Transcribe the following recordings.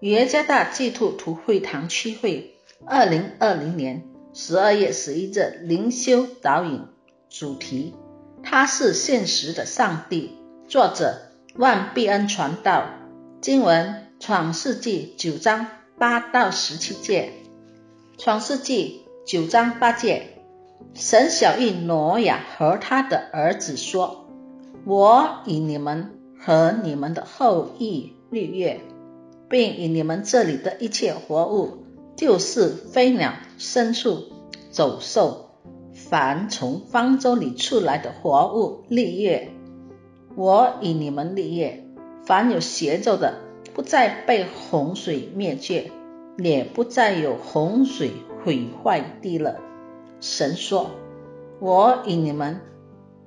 耶加大基督徒会堂区会，二零二零年十二月十一日灵修导引，主题：他是现实的上帝。作者：万必恩传道。经文：创世纪九章八到十七节。创世纪九章八节，神小谕挪亚和他的儿子说：“我与你们和你们的后裔立约。”并以你们这里的一切活物，就是飞鸟、牲畜、走兽，凡从方舟里出来的活物立业。我以你们立业，凡有邪咒的，不再被洪水灭绝，也不再有洪水毁坏地了。神说：我以你们，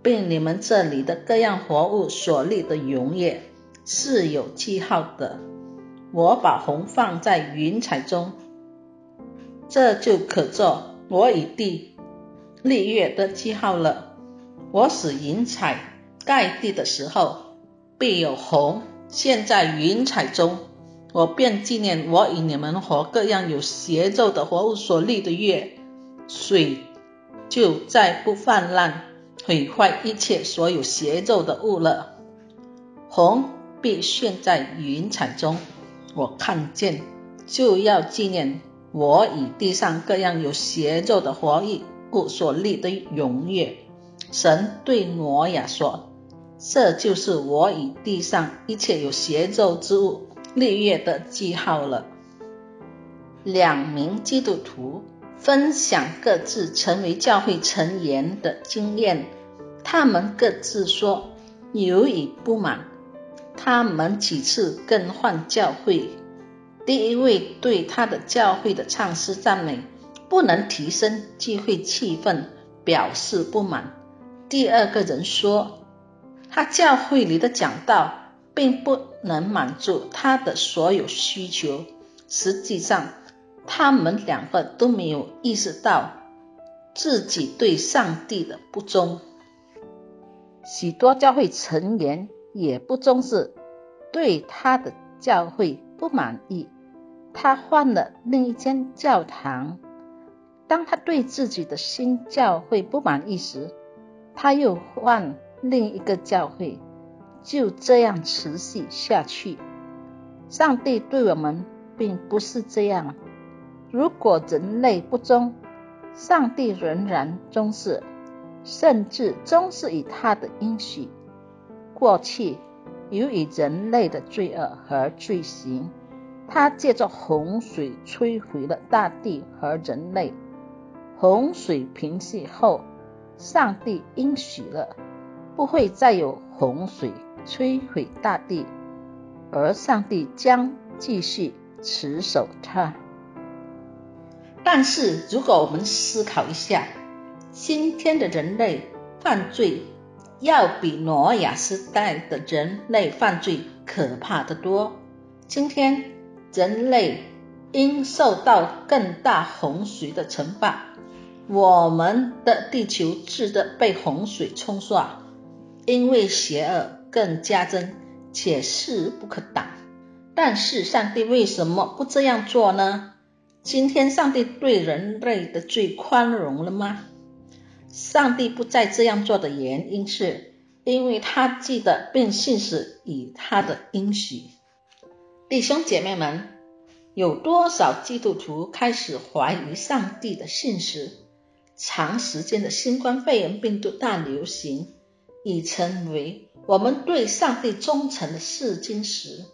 并你们这里的各样活物所立的永业，是有记号的。我把红放在云彩中，这就可做我与地立月的记号了。我使云彩盖地的时候，必有红现，在云彩中，我便纪念我与你们和各样有邪咒的活物所立的月，水就再不泛滥毁坏一切所有邪咒的物了。红必现，在云彩中。我看见，就要纪念我以地上各样有邪咒的活物所立的永约。神对挪亚说：“这就是我以地上一切有邪咒之物立约的记号了。”两名基督徒分享各自成为教会成员的经验，他们各自说由于不满。他们几次更换教会，第一位对他的教会的唱诗赞美不能提升聚会气氛，表示不满。第二个人说，他教会里的讲道并不能满足他的所有需求。实际上，他们两个都没有意识到自己对上帝的不忠。许多教会成员。也不重视，对他的教会不满意，他换了另一间教堂。当他对自己的新教会不满意时，他又换另一个教会，就这样持续下去。上帝对我们并不是这样。如果人类不忠，上帝仍然忠视，甚至忠视于他的应许。过去由于人类的罪恶和罪行，他借着洪水摧毁了大地和人类。洪水平息后，上帝应许了不会再有洪水摧毁大地，而上帝将继续持守它。但是，如果我们思考一下，今天的人类犯罪。要比挪亚时代的人类犯罪可怕的多。今天人类因受到更大洪水的惩罚，我们的地球值得被洪水冲刷，因为邪恶更加增且势不可挡。但是上帝为什么不这样做呢？今天上帝对人类的罪宽容了吗？上帝不再这样做的原因是，因为他记得并信使以他的应许。弟兄姐妹们，有多少基督徒开始怀疑上帝的信实？长时间的新冠肺炎病毒大流行已成为我们对上帝忠诚的试金石。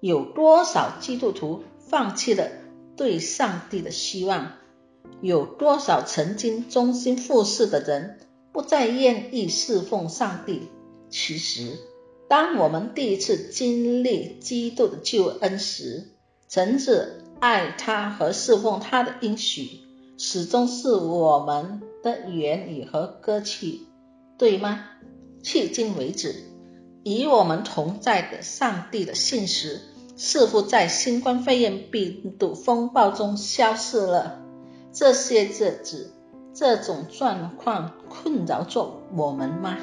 有多少基督徒放弃了对上帝的希望？有多少曾经忠心服侍的人不再愿意侍奉上帝？其实，当我们第一次经历基督的救恩时，曾挚爱他和侍奉他的应许，始终是我们的言语和歌曲，对吗？迄今为止，与我们同在的上帝的信实，似乎在新冠肺炎病毒风暴中消失了。这些日子，这种状况困扰着我们吗？